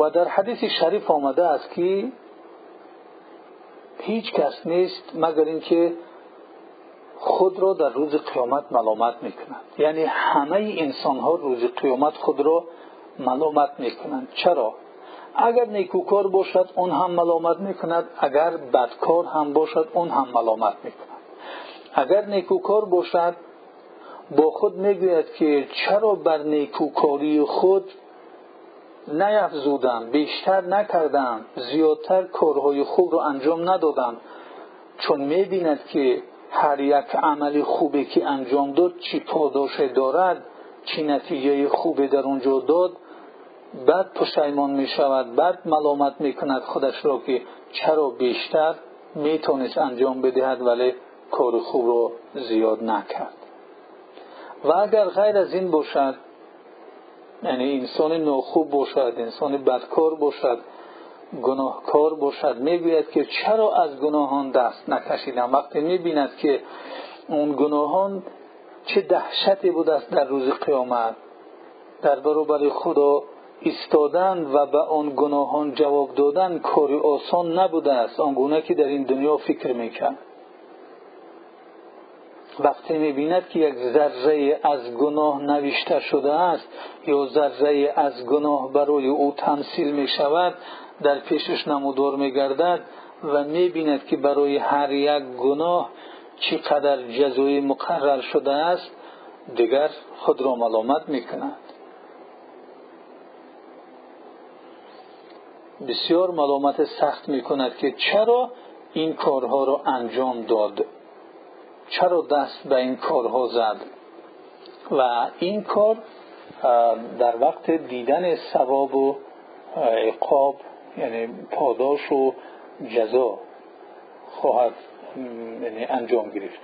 و در حدیث شریف آمده است که هیچ کس نیست مگر اینکه خود را در روز قیامت ملامت می‌کنند یعنی همه انسان ها روز قیامت خود را ملامت می‌کنند. چرا؟ اگر نیکوکار باشد اون هم ملامت می‌کند. اگر بدکار هم باشد اون هم ملامت می‌کند. اگر نیکوکار باشد با خود می‌گوید که چرا بر نیکوکاری خود نیفزودم بیشتر نکردم زیادتر کارهای خوب را انجام ندادم. چون می‌بیند که هر یک عمل خوبی که انجام داد چی پاداش دارد چی نتیجه خوبی در اونجا داد بعد پشیمان می شود بعد ملامت می کند خودش را که چرا بیشتر می‌تونست انجام بدهد ولی کار خوب را زیاد نکرد. و اگر غیر از این باشد یعنی انسان ناخوب باشد انسان بدکار باشد گناهکار باشد. می‌گوید که چرا از گناهان دست نکشیدم؟ وقتی می‌بیند که اون گناهان چه دهشتی بود است در روز قیامت در برابر خدا ایستادن و به آن گناهان جواب دادن کاری آسان نبوده است. آنگونه که در این دنیا فکر می‌کرد. وقتی می‌بیند که یک ذره از گناه نوشته شده است یا ذره از گناه برای او تمثیل می‌شود در پیشش نمودار میگردد و می‌بیند که برای هر یک گناه چقدر جزایی مقرر شده است دیگر خود را ملامت می‌کند. بسیار ملامت سخت می‌کند که چرا این کارها را انجام داد. چرا دست به این کارها زد؟ و این کار در وقت دیدن ثواب و عقاب یعنی پاداش و جزا خواهد یعنی انجام گرفت.